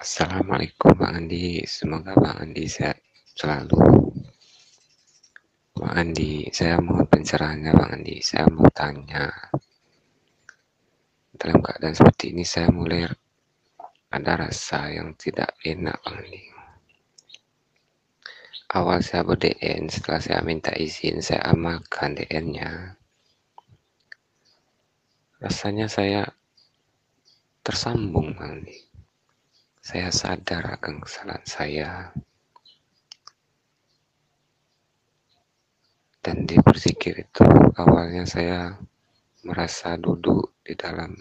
Assalamualaikum Bang Andi, semoga Bang Andi sehat selalu. Bang Andi, saya mohon pencerahannya Bang Andi. Saya mau tanya, dalam keadaan seperti ini saya mulai ada rasa yang tidak enak Bang Andi. Awal saya ber-DN, setelah saya minta izin, saya amalkan DN-nya. Rasanya saya tersambung Bang Andi saya sadar akan kesalahan saya. Dan di berzikir itu awalnya saya merasa duduk di dalam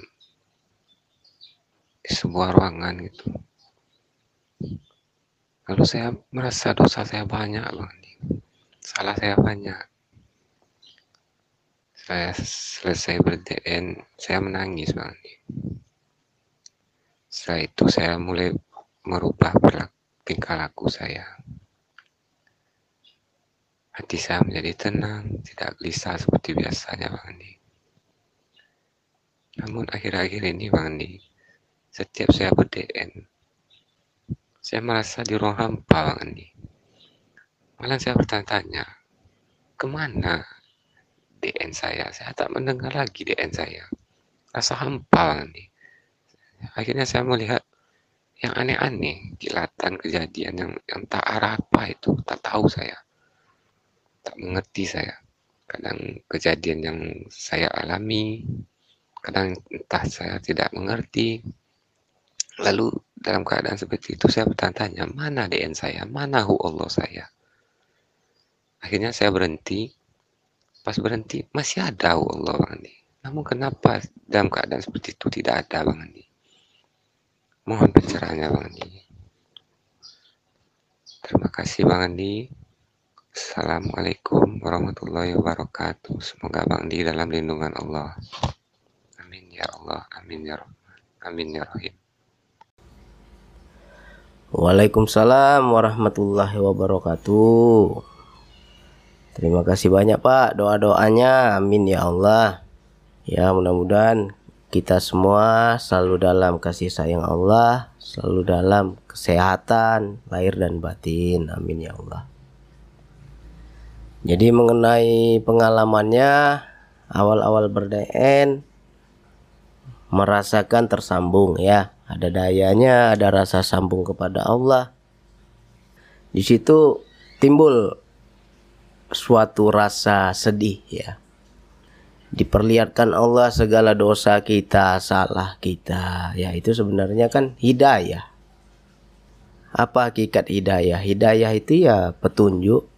di sebuah ruangan gitu. Lalu saya merasa dosa saya banyak bang salah saya banyak. Saya selesai berdn saya menangis bang setelah itu saya mulai merubah tingkah laku saya. Hati saya menjadi tenang, tidak gelisah seperti biasanya Bang Andi. Namun akhir-akhir ini Bang Andi, setiap saya ber-DN, saya merasa di ruang hampa Bang Andi. Malah saya bertanya-tanya, ke mana DN saya? Saya tak mendengar lagi DN saya. Rasa hampa Bang Andi akhirnya saya melihat yang aneh-aneh kilatan kejadian yang yang tak arah apa itu tak tahu saya. Tak mengerti saya. Kadang kejadian yang saya alami kadang entah saya tidak mengerti. Lalu dalam keadaan seperti itu saya bertanya-tanya mana DN saya? Mana hu Allah saya? Akhirnya saya berhenti. Pas berhenti masih ada hu Allah Bang Andi. Namun kenapa dalam keadaan seperti itu tidak ada Bang Andi Mohon pencerahannya Bang Andi. Terima kasih Bang Andi. Assalamualaikum warahmatullahi wabarakatuh. Semoga Bang Andi dalam lindungan Allah. Amin ya Allah. Amin ya Rahman. Amin ya Rahim. Waalaikumsalam warahmatullahi wabarakatuh. Terima kasih banyak Pak doa-doanya. Amin ya Allah. Ya mudah-mudahan kita semua selalu dalam kasih sayang Allah, selalu dalam kesehatan lahir dan batin. Amin ya Allah. Jadi mengenai pengalamannya awal-awal berdn merasakan tersambung ya, ada dayanya, ada rasa sambung kepada Allah. Di situ timbul suatu rasa sedih ya diperlihatkan Allah segala dosa kita, salah kita. Ya, itu sebenarnya kan hidayah. Apa hakikat hidayah? Hidayah itu ya petunjuk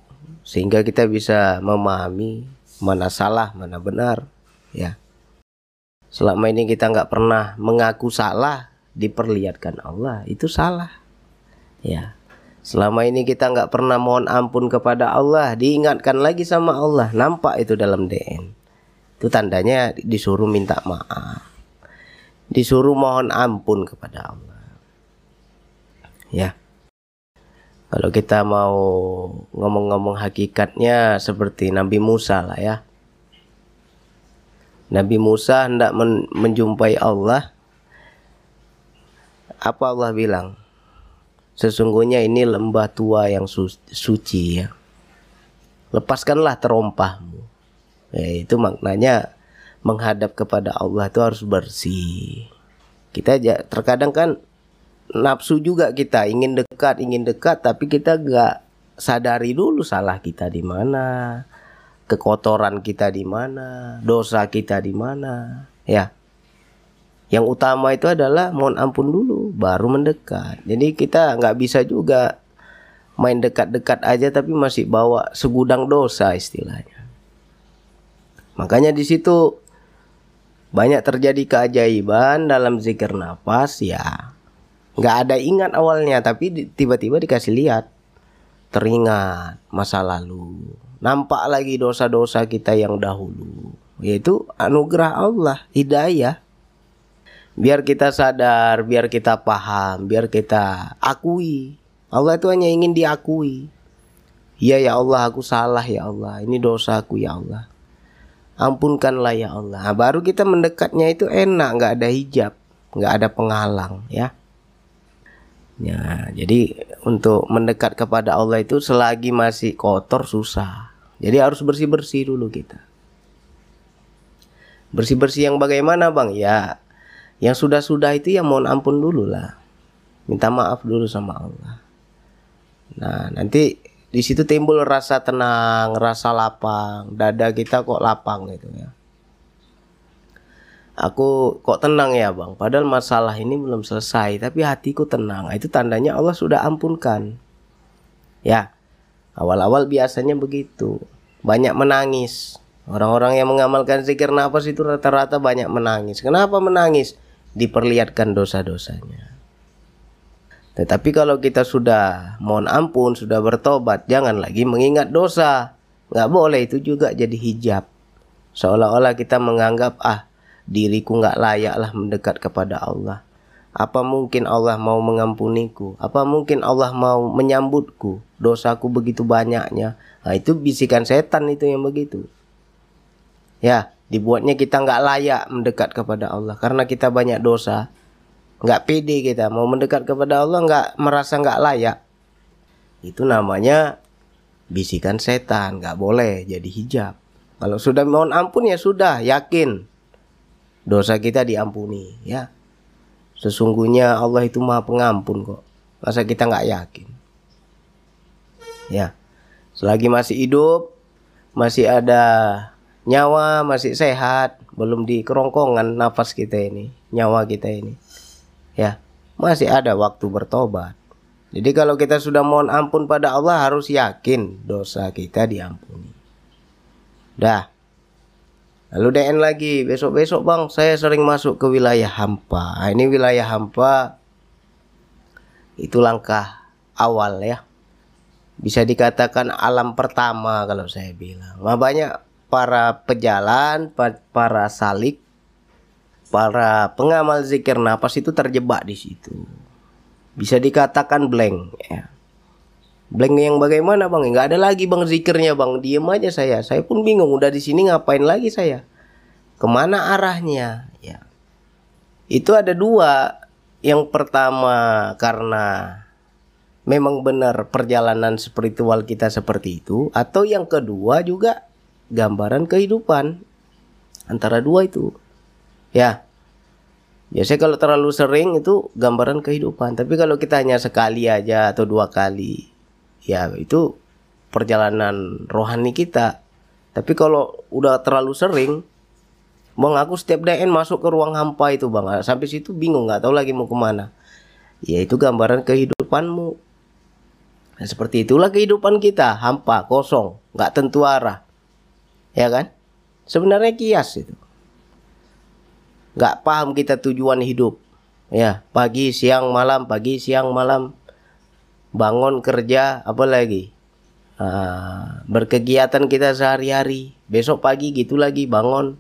sehingga kita bisa memahami mana salah, mana benar, ya. Selama ini kita nggak pernah mengaku salah, diperlihatkan Allah itu salah, ya. Selama ini kita nggak pernah mohon ampun kepada Allah, diingatkan lagi sama Allah, nampak itu dalam DN itu tandanya disuruh minta maaf. Disuruh mohon ampun kepada Allah. Ya. Kalau kita mau ngomong-ngomong hakikatnya seperti Nabi Musa lah ya. Nabi Musa hendak men menjumpai Allah. Apa Allah bilang? Sesungguhnya ini lembah tua yang su suci ya. Lepaskanlah terompahmu Ya, itu maknanya menghadap kepada Allah itu harus bersih. Kita aja terkadang kan nafsu juga kita ingin dekat, ingin dekat tapi kita gak sadari dulu salah kita di mana, kekotoran kita di mana, dosa kita di mana, ya. Yang utama itu adalah mohon ampun dulu, baru mendekat. Jadi kita nggak bisa juga main dekat-dekat aja tapi masih bawa segudang dosa istilahnya. Makanya di situ banyak terjadi keajaiban dalam zikir nafas ya. Nggak ada ingat awalnya tapi tiba-tiba dikasih lihat. Teringat masa lalu. Nampak lagi dosa-dosa kita yang dahulu. Yaitu anugerah Allah, hidayah. Biar kita sadar, biar kita paham, biar kita akui. Allah itu hanya ingin diakui. Iya ya Allah, aku salah ya Allah. Ini dosaku ya Allah ampunkanlah ya Allah. Nah, baru kita mendekatnya itu enak, nggak ada hijab, nggak ada penghalang ya. Ya, jadi untuk mendekat kepada Allah itu selagi masih kotor susah. Jadi harus bersih-bersih dulu kita. Bersih-bersih yang bagaimana, Bang? Ya, yang sudah-sudah itu ya mohon ampun dulu lah. Minta maaf dulu sama Allah. Nah, nanti di situ timbul rasa tenang, rasa lapang, dada kita kok lapang gitu ya. Aku kok tenang ya bang? Padahal masalah ini belum selesai tapi hatiku tenang. Itu tandanya Allah sudah ampunkan. Ya awal-awal biasanya begitu. Banyak menangis. Orang-orang yang mengamalkan zikir nafas itu rata-rata banyak menangis. Kenapa menangis? Diperlihatkan dosa-dosanya tetapi kalau kita sudah mohon ampun sudah bertobat jangan lagi mengingat dosa nggak boleh itu juga jadi hijab seolah-olah kita menganggap ah diriku nggak layaklah mendekat kepada Allah. Apa mungkin Allah mau mengampuniku? Apa mungkin Allah mau menyambutku? Dosaku begitu banyaknya. Nah, itu bisikan setan itu yang begitu. Ya, dibuatnya kita nggak layak mendekat kepada Allah karena kita banyak dosa. Nggak pede kita. Mau mendekat kepada Allah nggak merasa nggak layak. Itu namanya bisikan setan. Nggak boleh jadi hijab. Kalau sudah mohon ampun ya sudah yakin. Dosa kita diampuni ya. Sesungguhnya Allah itu maha pengampun kok. Masa kita nggak yakin? Ya. Selagi masih hidup masih ada nyawa masih sehat belum di kerongkongan nafas kita ini nyawa kita ini ya masih ada waktu bertobat jadi kalau kita sudah mohon ampun pada Allah harus yakin dosa kita diampuni dah Lalu DN lagi, besok-besok bang saya sering masuk ke wilayah hampa. Nah, ini wilayah hampa itu langkah awal ya. Bisa dikatakan alam pertama kalau saya bilang. Nah, banyak para pejalan, para salik, para pengamal zikir nafas itu terjebak di situ. Bisa dikatakan blank ya. Blank yang bagaimana bang? Nggak ada lagi bang zikirnya bang. Diem aja saya. Saya pun bingung. Udah di sini ngapain lagi saya? Ke mana arahnya? Ya. Itu ada dua. Yang pertama karena memang benar perjalanan spiritual kita seperti itu. Atau yang kedua juga gambaran kehidupan. Antara dua itu. Ya. Biasanya kalau terlalu sering itu gambaran kehidupan. Tapi kalau kita hanya sekali aja atau dua kali ya itu perjalanan rohani kita. Tapi kalau udah terlalu sering, bang aku setiap DN masuk ke ruang hampa itu bang, sampai situ bingung nggak tahu lagi mau ke mana. Ya itu gambaran kehidupanmu. Nah, seperti itulah kehidupan kita, hampa, kosong, nggak tentu arah, ya kan? Sebenarnya kias itu. Nggak paham kita tujuan hidup. Ya, pagi, siang, malam, pagi, siang, malam. Bangun kerja apa lagi? Uh, berkegiatan kita sehari-hari. Besok pagi gitu lagi bangun.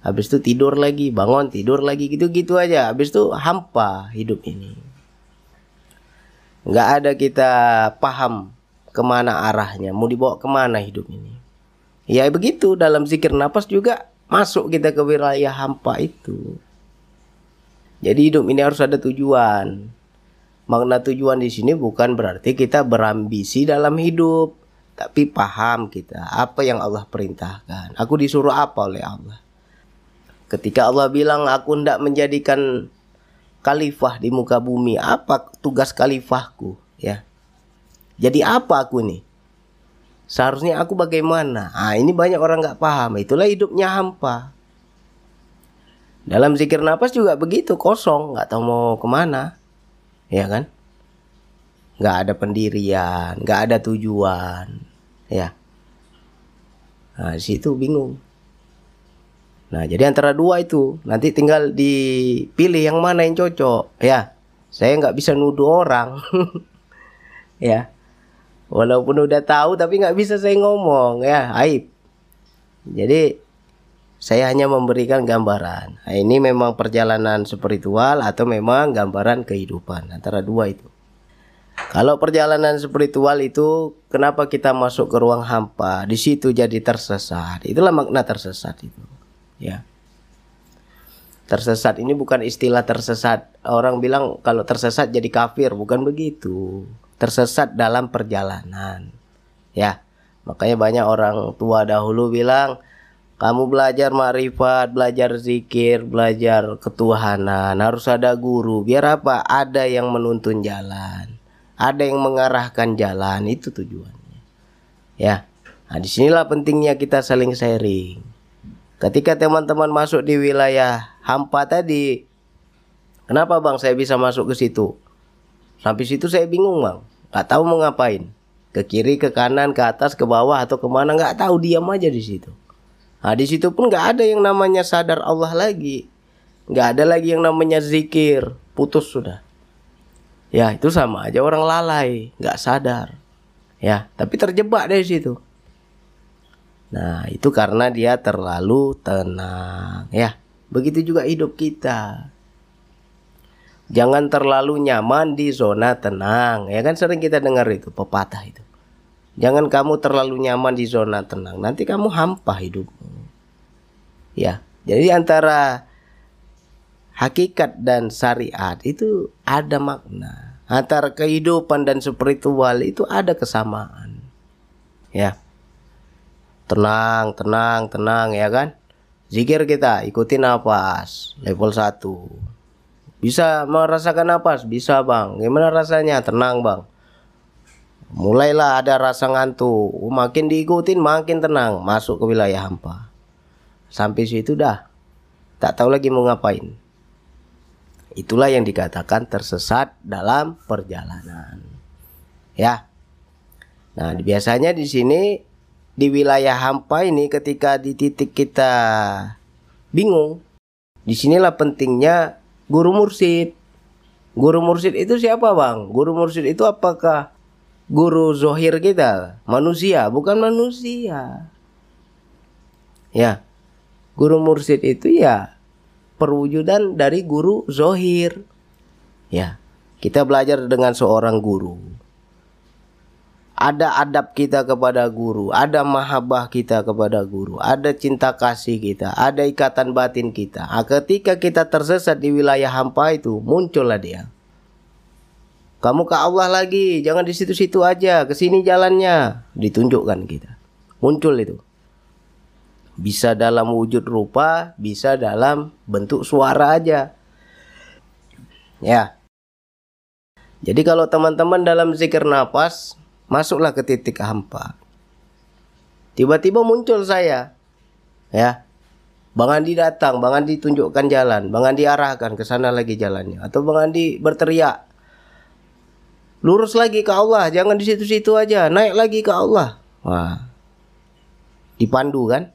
Habis itu tidur lagi bangun tidur lagi gitu-gitu aja. Habis itu hampa hidup ini. Nggak ada kita paham ke mana arahnya mau dibawa ke mana hidup ini. Ya begitu. Dalam zikir nafas juga masuk kita ke wilayah hampa itu jadi hidup ini harus ada tujuan Makna tujuan di sini bukan berarti kita berambisi dalam hidup, tapi paham kita apa yang Allah perintahkan. Aku disuruh apa oleh Allah? Ketika Allah bilang aku tidak menjadikan khalifah di muka bumi, apa tugas khalifahku? Ya, jadi apa aku nih? Seharusnya aku bagaimana? Ah ini banyak orang nggak paham. Itulah hidupnya hampa. Dalam zikir nafas juga begitu kosong, nggak tahu mau ke mana. Ya kan? Nggak ada pendirian nggak ada tujuan. Ya. Nah situ bingung. Nah jadi antara dua itu nanti tinggal dipilih yang mana yang cocok. Ya saya nggak bisa nuduh orang. Ya walaupun udah tahu tapi nggak bisa saya ngomong ya aib jadi saya hanya memberikan gambaran. Nah, ini memang perjalanan spiritual atau memang gambaran kehidupan antara dua itu. Kalau perjalanan spiritual itu kenapa kita masuk ke ruang hampa? Di situ jadi tersesat. Itulah makna tersesat itu. Ya. Tersesat ini bukan istilah tersesat. Orang bilang kalau tersesat jadi kafir, bukan begitu. Tersesat dalam perjalanan. Ya. Makanya banyak orang tua dahulu bilang kamu belajar marifat, belajar zikir, belajar ketuhanan, harus ada guru. Biar apa? Ada yang menuntun jalan. Ada yang mengarahkan jalan, itu tujuannya. Ya. Nah, di sinilah pentingnya kita saling sharing. Ketika teman-teman masuk di wilayah hampa tadi, kenapa bang saya bisa masuk ke situ? Sampai situ saya bingung bang, nggak tahu mau ngapain. Ke kiri, ke kanan, ke atas, ke bawah atau ke mana nggak tahu diam aja di situ. Nah di situ pun nggak ada yang namanya sadar Allah lagi, nggak ada lagi yang namanya zikir, putus sudah. Ya itu sama aja orang lalai, nggak sadar. Ya tapi terjebak dari situ. Nah, itu karena dia terlalu tenang, ya. Begitu juga hidup kita. Jangan terlalu nyaman di zona tenang, ya kan sering kita dengar itu pepatah itu. Jangan kamu terlalu nyaman di zona tenang, nanti kamu hampa hidupmu. Ya, jadi antara hakikat dan syariat itu ada makna. Antara kehidupan dan spiritual itu ada kesamaan. Ya tenang tenang tenang ya kan zikir kita ikuti nafas level 1 bisa merasakan nafas bisa bang. Gimana rasanya? Tenang bang. Mulailah ada rasa ngantuk. Makin diikutin makin tenang. Masuk ke wilayah hampa. Sampai situ dah. Tak tahu lagi mau ngapain. Itulah yang dikatakan tersesat dalam perjalanan. Ya. Nah biasanya di sini di wilayah hampa ini ketika di titik kita bingung, di sinilah pentingnya guru mursid. Guru mursid itu siapa bang? Guru mursid itu apakah guru zohir kita? Manusia, bukan manusia. Ya, guru mursid itu ya perwujudan dari guru zohir. Ya, kita belajar dengan seorang guru ada adab kita kepada guru, ada mahabbah kita kepada guru, ada cinta kasih kita, ada ikatan batin kita. Nah, ketika kita tersesat di wilayah hampa itu, muncullah dia. Kamu ke Allah lagi, jangan di situ-situ aja, ke sini jalannya, ditunjukkan kita. Muncul itu. Bisa dalam wujud rupa, bisa dalam bentuk suara aja. Ya. Jadi kalau teman-teman dalam zikir nafas masuklah ke titik hampa. Tiba-tiba muncul saya. Ya. Bang Andi datang, Bang Andi tunjukkan jalan, Bang Andi arahkan ke sana lagi jalannya atau Bang Andi berteriak. Lurus lagi ke Allah, jangan di situ-situ aja, naik lagi ke Allah. Wah. Dipandu kan?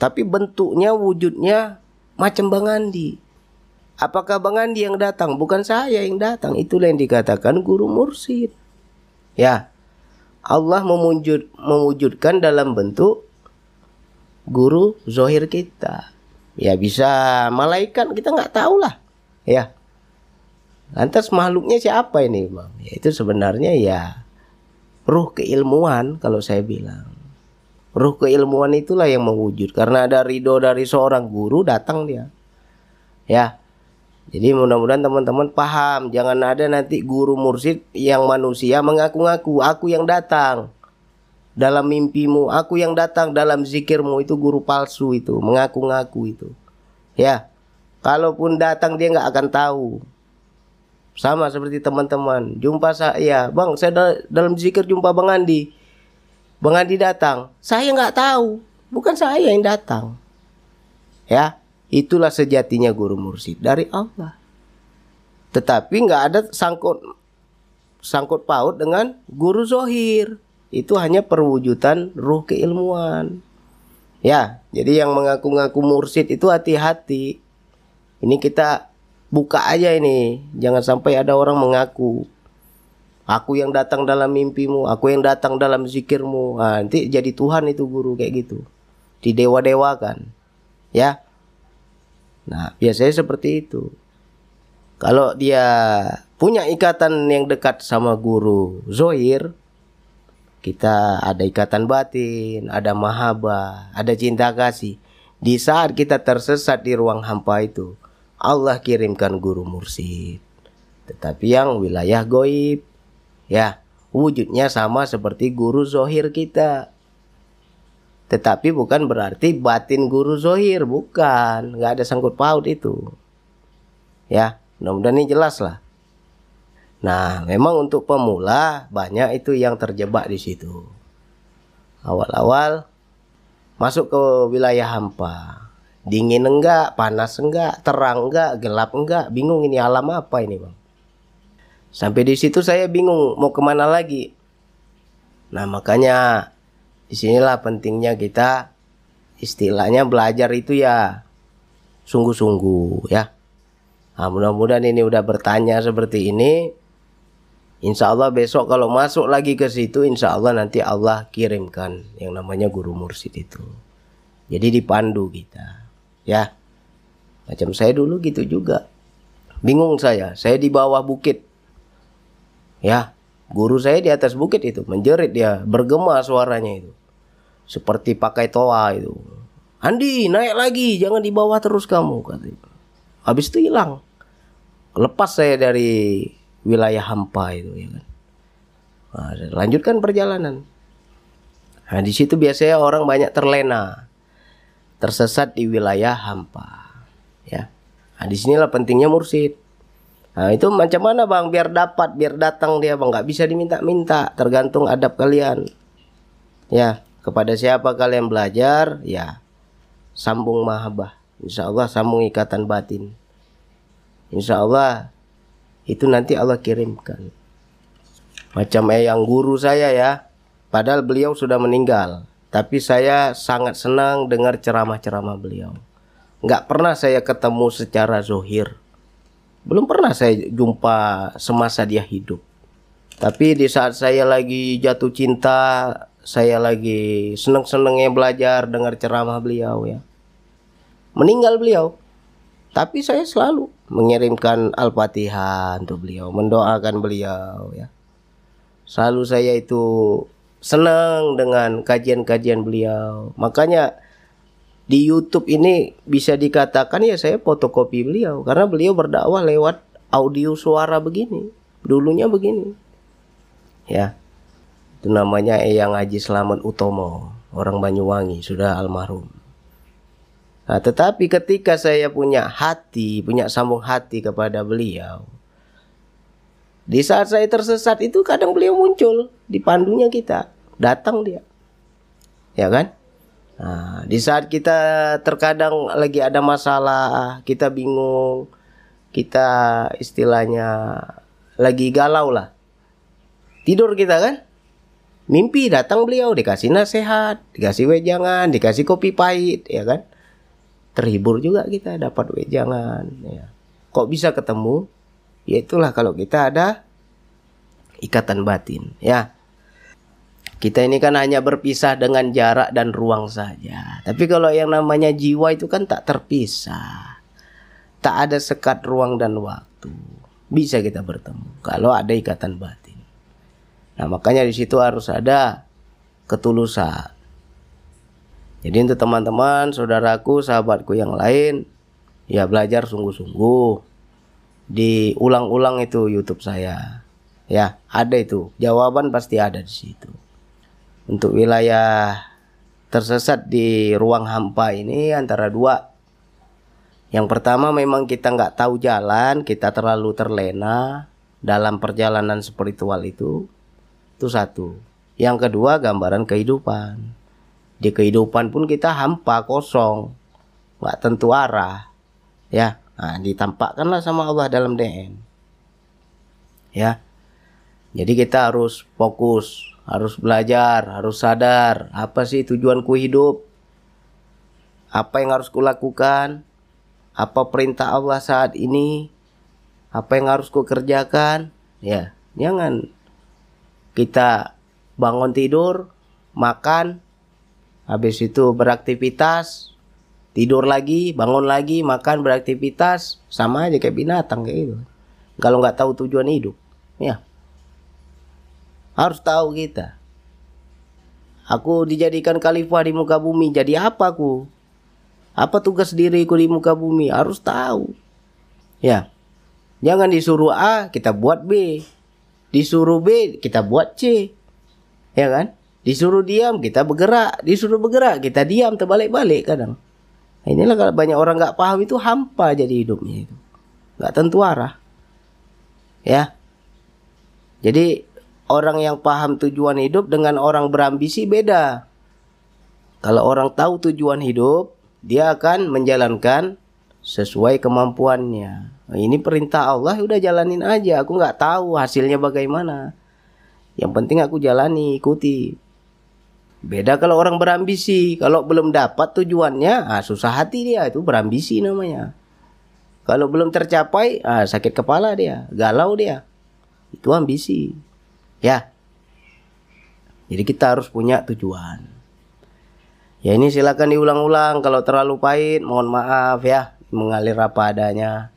Tapi bentuknya, wujudnya macam Bang Andi. Apakah Bang Andi yang datang? Bukan saya yang datang. Itulah yang dikatakan guru mursid. Ya, Allah mewujud, mewujudkan dalam bentuk guru zohir kita. Ya bisa malaikat kita nggak tahu lah. Ya. Lantas makhluknya siapa ini bang? Ya, itu sebenarnya ya ruh keilmuan kalau saya bilang. Ruh keilmuan itulah yang mewujud karena ada ridho dari seorang guru datang dia. Ya, jadi mudah-mudahan teman-teman paham, jangan ada nanti guru mursid yang manusia mengaku-ngaku aku yang datang dalam mimpimu, aku yang datang dalam zikirmu itu guru palsu itu, mengaku-ngaku itu. Ya. Kalaupun datang dia nggak akan tahu. Sama seperti teman-teman, jumpa saya, "Bang, saya dalam zikir jumpa Bang Andi." Bang Andi datang, saya nggak tahu, bukan saya yang datang. Ya, Itulah sejatinya guru mursid dari Allah. Tetapi nggak ada sangkut sangkut paut dengan guru zohir. Itu hanya perwujudan ruh keilmuan. Ya, jadi yang mengaku-ngaku mursid itu hati-hati. Ini kita buka aja ini. Jangan sampai ada orang mengaku. Aku yang datang dalam mimpimu, aku yang datang dalam zikirmu. Nah, nanti jadi Tuhan itu guru kayak gitu. Didewa-dewakan. Ya. Nah, biasanya seperti itu. Kalau dia punya ikatan yang dekat sama guru Zohir, kita ada ikatan batin, ada mahaba, ada cinta kasih. Di saat kita tersesat di ruang hampa itu, Allah kirimkan guru mursid. Tetapi yang wilayah goib, ya wujudnya sama seperti guru zohir kita. Tetapi bukan berarti batin guru zohir, bukan. Nggak ada sangkut paut itu. Ya, mudah-mudahan ini jelas lah. Nah, memang untuk pemula banyak itu yang terjebak di situ. Awal-awal masuk ke wilayah hampa. Dingin enggak, panas enggak, terang enggak, gelap enggak, bingung ini alam apa ini bang. Sampai di situ saya bingung mau ke mana lagi. Nah makanya di sinilah pentingnya kita istilahnya belajar itu ya sungguh-sungguh ya. Nah, mudah-mudahan ini udah bertanya seperti ini. Insya Allah besok kalau masuk lagi ke situ, insya Allah nanti Allah kirimkan yang namanya guru mursid itu. Jadi dipandu kita. Ya. Macam saya dulu gitu juga. Bingung saya, saya di bawah bukit. Ya, guru saya di atas bukit itu, menjerit dia, bergema suaranya itu. Seperti pakai toa itu. Andi, naik lagi, jangan di bawah terus kamu katanya. Habis itu hilang. Lepas saya dari wilayah hampa itu ya kan. Nah, lanjutkan perjalanan. Nah, di situ biasanya orang banyak terlena tersesat di wilayah hampa. Ya. Nah, di sinilah pentingnya mursid. Nah, itu macam mana bang? Biar dapat biar datang dia bang. Nggak bisa diminta-minta. Tergantung adab kalian. Ya kepada siapa kalian belajar ya sambung mahabbah. Insya Allah sambung ikatan batin. Insya Allah itu nanti Allah kirimkan. Macam eh yang guru saya ya. Padahal beliau sudah meninggal. Tapi saya sangat senang dengar ceramah-ceramah beliau. Nggak pernah saya ketemu secara zohir. Belum pernah saya jumpa semasa dia hidup. Tapi di saat saya lagi jatuh cinta, saya lagi seneng-senengnya belajar dengar ceramah beliau ya. Meninggal beliau. Tapi saya selalu mengirimkan Al-Fatihah untuk beliau, mendoakan beliau ya. Selalu saya itu senang dengan kajian-kajian beliau. Makanya di YouTube ini bisa dikatakan ya saya fotokopi beliau karena beliau berdakwah lewat audio suara begini. Dulunya begini. Ya. Itu namanya Eyang Haji Slamet Utomo, orang Banyuwangi, sudah almarhum. Nah, tetapi ketika saya punya hati, punya sambung hati kepada beliau, di saat saya tersesat itu kadang beliau muncul di pandunya kita datang dia ya kan nah, di saat kita terkadang lagi ada masalah kita bingung kita istilahnya lagi galau lah. Tidur kita kan? Mimpi datang beliau dikasih nasihat dikasih wejangan dikasih kopi pahit ya kan? Terhibur juga kita dapat wejangan ya. Kok bisa ketemu? Ya itulah kalau kita ada ikatan batin ya kita ini kan hanya berpisah dengan jarak dan ruang saja. Tapi kalau yang namanya jiwa itu kan tak terpisah. Tak ada sekat ruang dan waktu. Bisa kita bertemu kalau ada ikatan batin. Nah, makanya di situ harus ada ketulusan. Jadi untuk teman-teman, saudaraku, sahabatku yang lain, ya belajar sungguh-sungguh. Diulang-ulang itu YouTube saya. Ya, ada itu. Jawaban pasti ada di situ untuk wilayah tersesat di ruang hampa ini antara dua. Yang pertama memang kita nggak tahu jalan, kita terlalu terlena dalam perjalanan spiritual itu. Itu satu. Yang kedua gambaran kehidupan. Di kehidupan pun kita hampa kosong, nggak tentu arah. Ya, nah, ditampakkanlah sama Allah dalam DM. Ya, jadi kita harus fokus harus belajar, harus sadar. Apa sih tujuanku hidup, apa yang harus kulakukan, apa perintah Allah saat ini, apa yang harus kukerjakan, ya jangan kita bangun tidur, makan, habis itu beraktivitas, tidur lagi, bangun lagi, makan, beraktivitas, sama aja kayak binatang kayak gitu. Kalau nggak tahu tujuan hidup, ya harus tahu kita. Aku dijadikan khalifah di muka bumi. Jadi apa aku? Apa tugas diriku di muka bumi? Harus tahu. Ya. Jangan disuruh A, kita buat B. Disuruh B, kita buat C. Ya kan? Disuruh diam, kita bergerak. Disuruh bergerak, kita diam terbalik-balik kadang. Nah, inilah kalau banyak orang nggak paham itu hampa jadi hidupnya itu. Nggak tentu arah. Ya. Jadi orang yang paham tujuan hidup dengan orang berambisi beda. Kalau orang tahu tujuan hidup, dia akan menjalankan sesuai kemampuannya. Nah, ini perintah Allah, udah jalanin aja. Aku nggak tahu hasilnya bagaimana. Yang penting aku jalani, ikuti. Beda kalau orang berambisi, kalau belum dapat tujuannya, ah, susah hati dia, itu berambisi namanya. Kalau belum tercapai, ah, sakit kepala dia, galau dia. Itu ambisi. Ya. Jadi kita harus punya tujuan. Ya ini silakan diulang-ulang. Kalau terlalu pahit, mohon maaf ya. Mengalir apa adanya.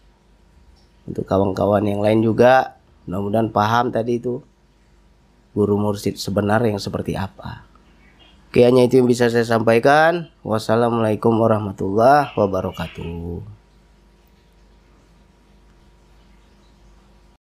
Untuk kawan-kawan yang lain juga mudah-mudahan paham tadi itu. Guru mursid sebenarnya yang seperti apa. Oke hanya itu yang bisa saya sampaikan. Wassalamualaikum warahmatullahi wabarakatuh